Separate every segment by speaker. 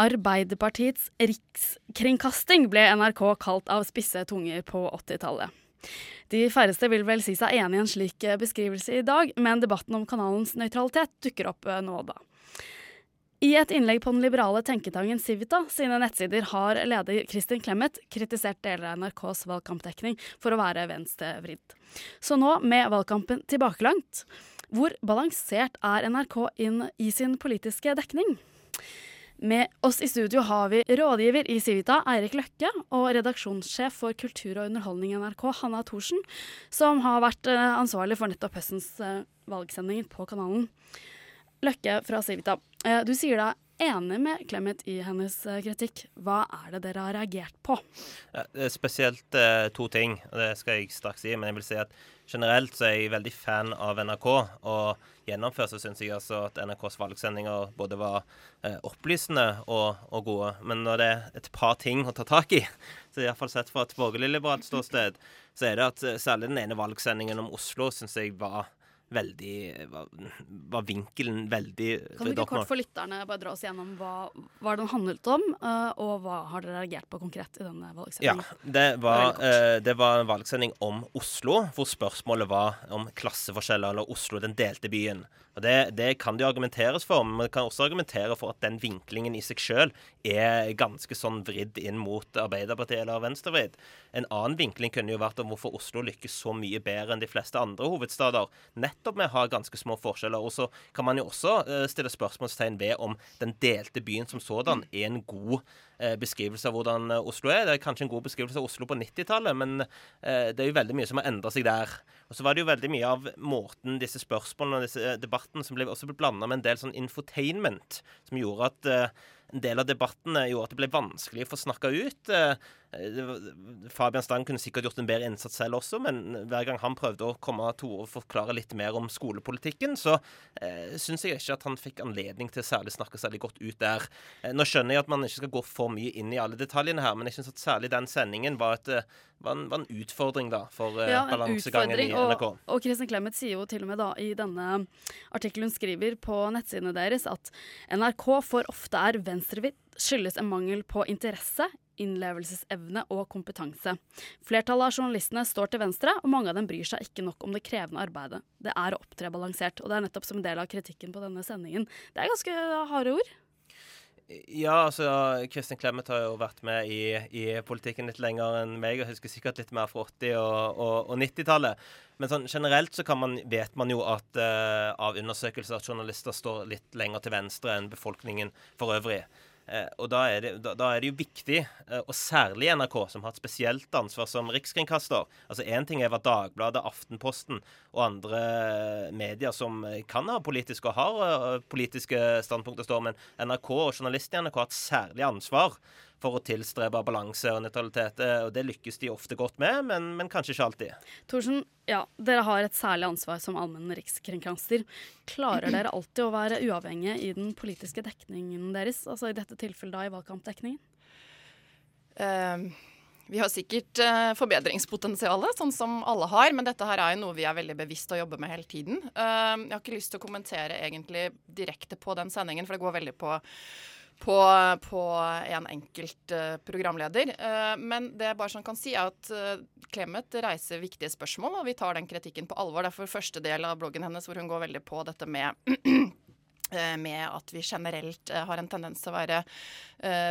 Speaker 1: Arbeiderpartiets rikskringkasting ble NRK kalt av spisse tunger på 80-tallet. De færreste vil vel si seg enig i en slik beskrivelse i dag, men debatten om kanalens nøytralitet dukker opp nå og da. I et innlegg på den liberale tenketangen Civita sine nettsider har leder Kristin Clemet kritisert deler av NRKs valgkampdekning for å være venstrevridd. Så nå, med valgkampen tilbakelangt, hvor balansert er NRK inn i sin politiske dekning? Med oss i studio har vi rådgiver i Civita, Eirik Løkke, og redaksjonssjef for kultur og underholdning i NRK, Hanna Thorsen, som har vært eh, ansvarlig for nettopp høstens eh, valgsendinger på kanalen. Løkke fra Civita, eh, du sier deg enig med Clemet i hennes kritikk. Hva er det dere har reagert på?
Speaker 2: Ja, spesielt eh, to ting, og det skal jeg straks si. Men jeg vil si at generelt så er jeg veldig fan av NRK. og gjennomført, så syns jeg altså at NRKs valgsendinger både var eh, opplysende og, og, gode. Men når det er et par ting å ta tak i, så iallfall sett fra et borgerlig-liberalt ståsted, så er det at eh, særlig den ene valgsendingen om Oslo syns jeg var veldig var, var, vinkelen veldig
Speaker 1: Kan du ikke kort for lytterne bare dra oss gjennom hva, hva den handlet om, uh, og hva har dere reagert på konkret i denne valgsendingen?
Speaker 2: Ja, det var, uh, det var, en valgsending om Oslo, hvor spørsmålet var om klasseforskjeller, eller Oslo, den delte byen. Og det, det, kan det jo argumenteres for, men man kan også argumentere for at den vinklingen i seg sjøl er ganske sånn vridd inn mot Arbeiderpartiet eller venstrevridd. En annen vinkling kunne jo vært om hvorfor Oslo lykkes så mye bedre enn de fleste andre hovedstader. Nettopp med å ha ganske små forskjeller. Og så kan man jo også uh, stille spørsmålstegn ved om den delte byen som sådan er en god uh, beskrivelse av hvordan uh, Oslo er. Det er kanskje en god beskrivelse av Oslo på 90-tallet, men det er jo veldig mye som har endra seg der. Og så var det jo veldig mye av måten disse spørsmålene og disse debattene som ble også blanda med en del sånn infotainment, som gjorde at en del av debattene gjorde at det ble vanskelig å få snakka ut. Uh, Fabian Stang kunne sikkert gjort en bedre innsats selv også, men hver gang han prøvde å komme til orde og forklare litt mer om skolepolitikken, så eh, syns jeg ikke at han fikk anledning til særlig snakke særlig godt ut der. Eh, nå skjønner jeg at man ikke skal gå for mye inn i alle detaljene her, men jeg syns at særlig den sendingen var, et, eh, var, en, var en, utfordring da, for eh, ja, balansegangen i NRK.
Speaker 1: Og, og Kristin Clemet sier jo til og med da i denne artikkelen hun skriver på nettsidene deres at NRK for ofte er venstrevidt skyldes en mangel på interesse, innlevelsesevne og kompetanse. Flertallet av journalistene står til venstre, og mange av dem bryr seg ikke nok om det krevende arbeidet. Det er å opptre balansert, og det er nettopp som en del av kritikken på denne sendingen. Det er ganske harde ord.
Speaker 2: Ja, altså Kristin Clemet har jo vært med i, i, politikken litt lenger enn meg, og husker sikkert litt mer fra 80- og, og, og 90-tallet. Men sånn, generelt så man, vet man jo at uh, av undersøkelser at journalister står litt lenger til venstre enn befolkningen for øvrig. Eh, og da er, det, da, da er, det, jo viktig, eh, og særlig NRK, som har et spesielt ansvar som rikskringkaster. Altså Én ting er hva Dagbladet, Aftenposten og andre medier som kan ha politiske og har politiske standpunkter står, men NRK og journalistene i NRK har et særlig ansvar for å tilstrebe balanse og nøytralitet. Og det lykkes de ofte godt med, men, men kanskje ikke alltid.
Speaker 1: Thorsen, ja, dere har et særlig ansvar som allmenn rikskringkaster. Klarer dere alltid å være uavhengige i den politiske dekningen deres, altså i dette tilfellet da i valgkampdekningen?
Speaker 3: Um. vi har sikkert uh, forbedringspotensialet, sånn som alle har, men dette her er jo noe vi er veldig bevisst å jobbe med hele tiden. Uh, jeg har ikke lyst til å kommentere egentlig direkte på den sendingen, for det går veldig på på, på en enkelt uh, programleder. Uh, men det jeg bare sånn kan si, er at uh, Clemet reiser viktige spørsmål, og vi tar den kritikken på alvor. Derfor første del av bloggen hennes hvor hun går veldig på dette med med at vi generelt har en tendens til å være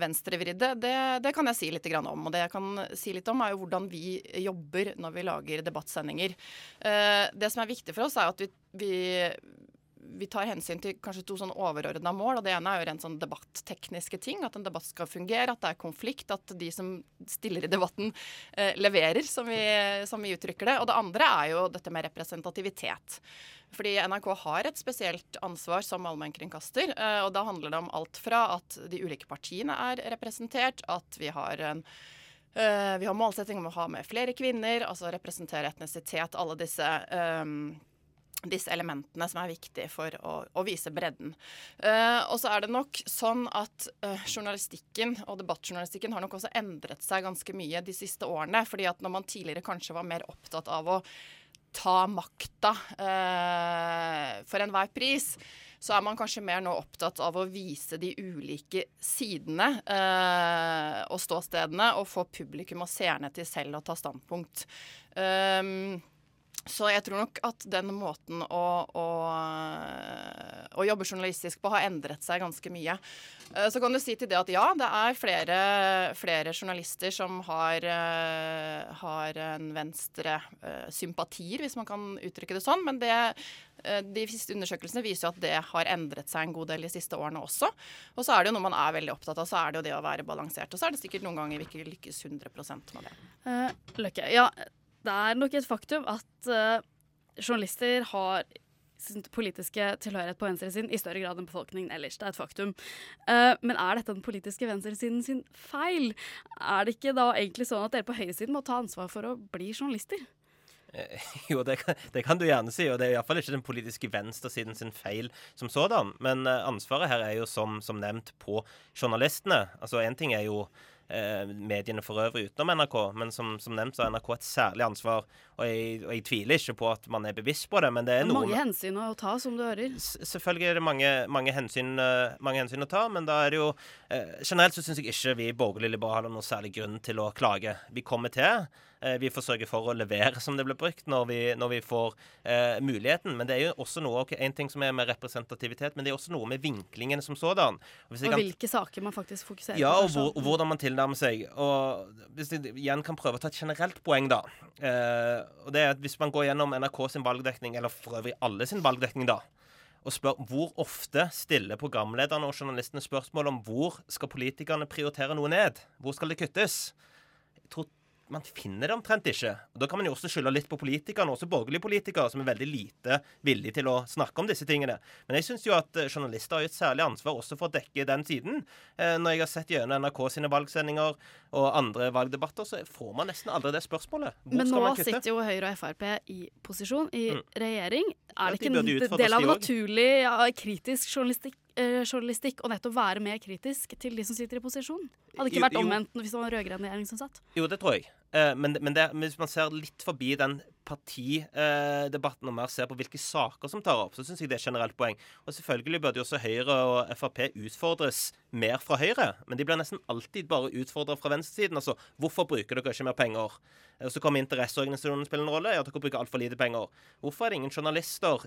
Speaker 3: venstrevridde. Det, det, kan jeg si litt om. Og det jeg kan si litt om, er jo hvordan vi jobber når vi lager debattsendinger. Det som er viktig for oss, er at vi, vi vi tar hensyn til kanskje to sånn overordna mål. og Det ene er jo rent sånn debattekniske ting. At en debatt skal fungere, at det er konflikt. At de som stiller i debatten, eh, leverer, som vi, som vi, uttrykker det. Og det andre er jo dette med representativitet. Fordi NRK har et spesielt ansvar som allmennkringkaster. Eh, og da handler det om alt fra at de ulike partiene er representert, at vi har en eh, vi har målsetting om å ha med flere kvinner, altså representere etnisitet, alle disse um, disse elementene som er viktige for å, å vise bredden. Uh, og så er det nok sånn at uh, journalistikken og debattjournalistikken har nok også endret seg ganske mye de siste årene. fordi at når man tidligere kanskje var mer opptatt av å ta makta uh, for enhver pris, så er man kanskje mer nå opptatt av å vise de ulike sidene og ståstedene, og få publikum og seerne til selv å ta standpunkt. Um, så jeg tror nok at den måten å, å, å, jobbe journalistisk på har endret seg ganske mye. Eh, så kan du si til det at ja, det er flere, flere journalister som har, eh, har en venstre eh, hvis man kan uttrykke det sånn. Men det, de siste undersøkelsene viser jo at det har endret seg en god del de siste årene også. Og så er det jo noe man er veldig opptatt av, så er det jo det å være balansert. Og så er det sikkert noen ganger vi ikke lykkes 100% med det.
Speaker 1: Uh, Løkke, ja, det er nok et faktum at uh, journalister har sin politiske tilhørighet på venstresiden i større grad enn befolkningen ellers. Det er et faktum. Uh, men er dette den politiske venstresiden sin feil? Er det ikke da egentlig sånn at dere på høyresiden må ta ansvar for å bli journalister?
Speaker 2: Eh, jo, det kan, det kan, du gjerne si, og det er iallfall ikke den politiske venstresiden sin feil som sådan. Men ansvaret her er jo som, som nevnt på journalistene. Altså Én ting er jo eh, mediene for øvrig utenom NRK. Men som, som, nevnt så har NRK et særlig ansvar, og jeg, og jeg, tviler ikke på at man er bevisst på det. Men det er noen
Speaker 1: Mange hensyn å ta, som du hører.
Speaker 2: Selvfølgelig er det mange, mange, hensyn, uh, mange hensyn, å ta, men da er det jo uh, Generelt så syns jeg ikke vi borgerlige liberale har noen særlig grunn til å klage. Vi kommer til. Eh, vi får sørge for å levere, som det ble brukt, når vi, når vi får eh, muligheten. Men det er jo også noe okay, En ting som er med representativitet, men det er også noe med vinklingen som sådan.
Speaker 1: Og, og kan, hvilke saker man faktisk fokuserer
Speaker 2: ja, på. Ja, og, hvor, og, hvordan man tilnærmer seg. Og Hvis jeg igjen kan prøve å ta et generelt poeng, da. Eh, og det er at Hvis man går gjennom NRK sin valgdekning, eller for øvrig alle sin valgdekning, da og spør hvor ofte stiller programlederne og journalistene spørsmål om hvor skal politikerne prioritere noe ned? Hvor skal det kuttes? Jeg tror man finner det omtrent ikke. Og Da kan man jo også skylde litt på politikerne, også borgerlige politikere, som er veldig lite villige til å snakke om disse tingene. Men jeg syns jo at eh, journalister har et særlig ansvar også for å dekke den siden. Eh, når jeg har sett gjennom NRK sine valgsendinger og andre valgdebatter, så får man nesten aldri det spørsmålet.
Speaker 1: Hvor Men nå sitter jo Høyre og Frp i posisjon, i mm. regjering. Er det ikke en del av naturlig ja, kritisk journalistikk uh, journalistikk og nettopp være mer kritisk til de som sitter i posisjon? Hadde det ikke vært omvendt hvis det var en rød-grønn regjering som satt?
Speaker 2: Jo, det tror jeg. Uh, men, men det, hvis man ser litt forbi den partidebatten og mer ser på hvilke saker som tar opp, så syns jeg det er generelt poeng. Og selvfølgelig burde jo også Høyre og Frp utfordres mer fra Høyre. Men de blir nesten alltid bare utfordra fra venstresiden. Altså, hvorfor bruker dere ikke mer penger? Og så kommer interesseorganisasjonen spille en rolle. Ja, dere bruker altfor lite penger. Hvorfor er det ingen journalister,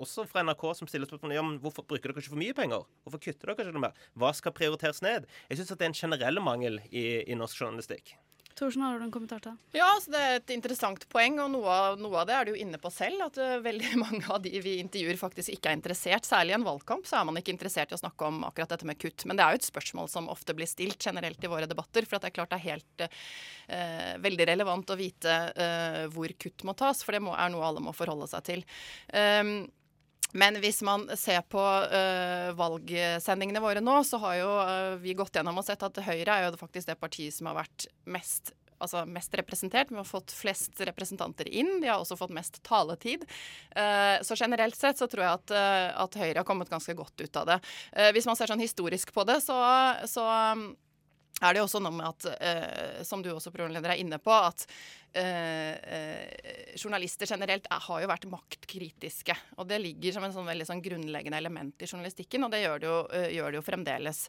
Speaker 2: også fra NRK, som stiller spørsmål om hvorfor bruker dere ikke for mye penger? Hvorfor kutter dere ikke noe mer? Hva skal prioriteres ned? Jeg syns det er en generell mangel i, i norsk journalistikk.
Speaker 1: Thorsen, har du en kommentar til? det?
Speaker 3: Ja, altså det er et interessant poeng. Og noe av, noe av, det er du jo inne på selv. At uh, veldig mange av de vi intervjuer faktisk ikke er interessert. Særlig i en valgkamp så er man ikke interessert i å snakke om akkurat dette med kutt. Men det er jo et spørsmål som ofte blir stilt generelt i våre debatter. For det er klart det er helt uh, veldig relevant å vite uh, hvor kutt må tas. For det må, er noe alle må forholde seg til. Um, men hvis man ser på uh, valgsendingene våre nå, så har jo uh, vi gått gjennom og sett at Høyre er jo faktisk det partiet som har vært mest altså mest representert. Vi har fått flest representanter inn. De har også fått mest taletid. Uh, så generelt sett så tror jeg at, at, Høyre har kommet ganske godt ut av det. Hvis man ser sånn historisk på det, så, så er det jo også noe med at, som du også programleder er inne på, at Eh, eh, journalister generelt er, har jo vært maktkritiske. Og det ligger som en sånn veldig sånn grunnleggende element i journalistikken, og det gjør det jo, uh, gjør det jo fremdeles.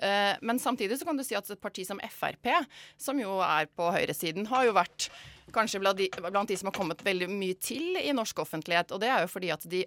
Speaker 3: Eh, men samtidig så kan du si at et parti som Frp, som jo er på høyresiden, har jo vært kanskje blant de, som har kommet veldig mye til i norsk offentlighet. Og det er jo fordi at de,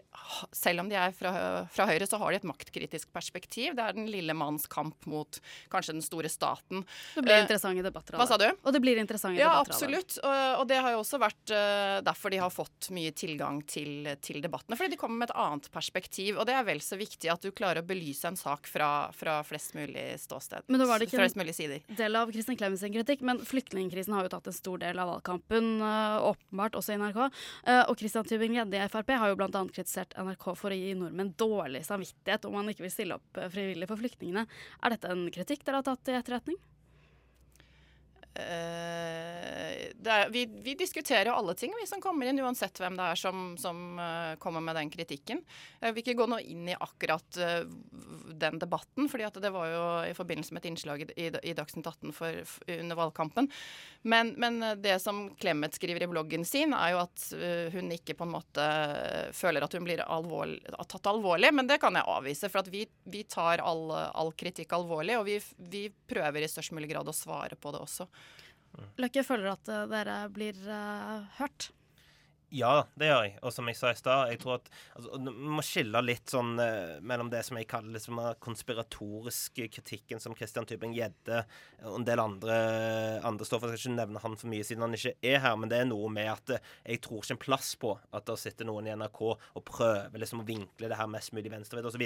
Speaker 3: selv om de er fra, fra, Høyre, så har de et maktkritisk perspektiv. Det er den lille manns kamp mot kanskje den store staten.
Speaker 1: Det blir interessante debatter
Speaker 3: av det. Hva sa du?
Speaker 1: Og det blir interessante
Speaker 3: ja,
Speaker 1: debatter
Speaker 3: absolutt. av det. Uh, og det har jo også vært uh, derfor de har fått mye tilgang til, til, debattene. Fordi de kommer med et annet perspektiv. Og det er vel så viktig at du klarer å belyse en sak fra, fra flest mulig ståsted.
Speaker 1: Men nå var det ikke en del av Kristin Clemens kritikk, men flyktningkrisen har jo tatt en stor del av valgkampen, uh, åpenbart også i NRK. Uh, og Christian Tybing-Gjedde i Frp har jo bl.a. kritisert NRK for å gi nordmenn dårlig samvittighet om man ikke vil stille opp frivillig for flyktningene. Er dette en kritikk dere har tatt i etterretning?
Speaker 3: Uh, er, vi, vi, diskuterer jo alle ting, vi som kommer inn, uansett hvem det er som, som uh, kommer med den kritikken. Jeg vil ikke gå noe inn i akkurat den debatten, fordi det var jo i forbindelse med et innslag i, i Dagsnytt 18 for, for, under valgkampen. Men, men, det som Clemet skriver i bloggen sin, er jo at hun ikke på en måte føler at hun blir alvorlig, tatt alvorlig. Men det kan jeg avvise, for vi, vi, tar all, all, kritikk alvorlig. Og vi, vi prøver i størst mulig grad å svare på det også.
Speaker 1: Løkke føler at eh, dere blir uh, hørt?
Speaker 2: Ja, det gjør jeg. Og som jeg sa i stad, jeg tror at altså, må skille litt sånn eh, mellom det som jeg kaller liksom, konspiratoriske kritikken som Christian Tybing-Gjedde og en del andre, andre står for. Jeg skal ikke nevne han for mye siden han ikke er her, men det er noe med at eh, jeg tror ikke en plass på at det sitter noen i NRK og prøver liksom å vinkle det her mest mulig venstrevidd osv.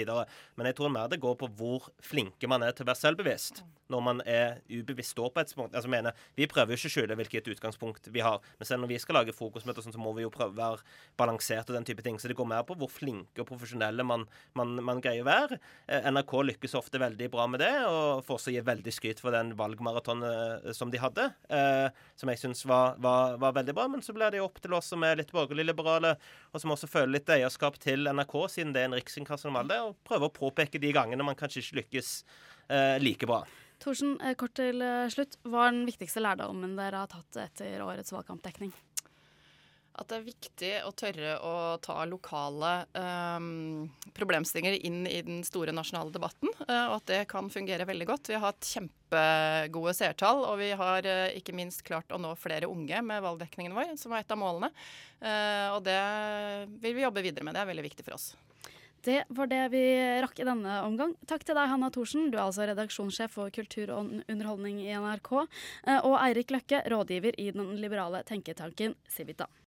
Speaker 2: Men jeg tror mer det går på hvor flinke man er til å være selvbevisst når man er ubevisst står på et punkt. Altså, mener, vi prøver jo ikke å skjule hvilket utgangspunkt vi har, men selv når vi skal lage fokusmøter, sånn, så må vi jo prøve å være balansert og den type ting. Så det går mer på hvor flinke og profesjonelle man, man, man greier å være. Eh, NRK lykkes ofte veldig bra med det, og får også gi veldig skryt for den valgmaratonen eh, som de hadde, eh, som jeg syns var, var, var, veldig bra. Men så blir det jo opp til oss som er litt borgerlig-liberale, og som også føler litt eierskap til NRK, siden det er en riksinkasso om alle, og prøve å påpeke de gangene man kanskje ikke lykkes like bra.
Speaker 1: Torsen, eh, kort til slutt. Hva er den viktigste lærdommen dere har tatt etter årets valgkampdekning?
Speaker 3: At det er viktig å tørre å ta lokale um, problemstillinger inn i den store nasjonale debatten, uh, og at det kan fungere veldig godt. Vi har hatt kjempegode seertall, og vi har uh, ikke minst klart å nå flere unge med valgdekningen vår, som var et av målene. Uh, og det vil vi jobbe videre med. Det er veldig viktig for oss.
Speaker 1: Det var det vi rakk i denne omgang. Takk til deg, Hanna Thorsen. Du er altså redaksjonssjef for kultur og underholdning i NRK. Og Eirik Løkke, rådgiver i den liberale tenketanken Civita.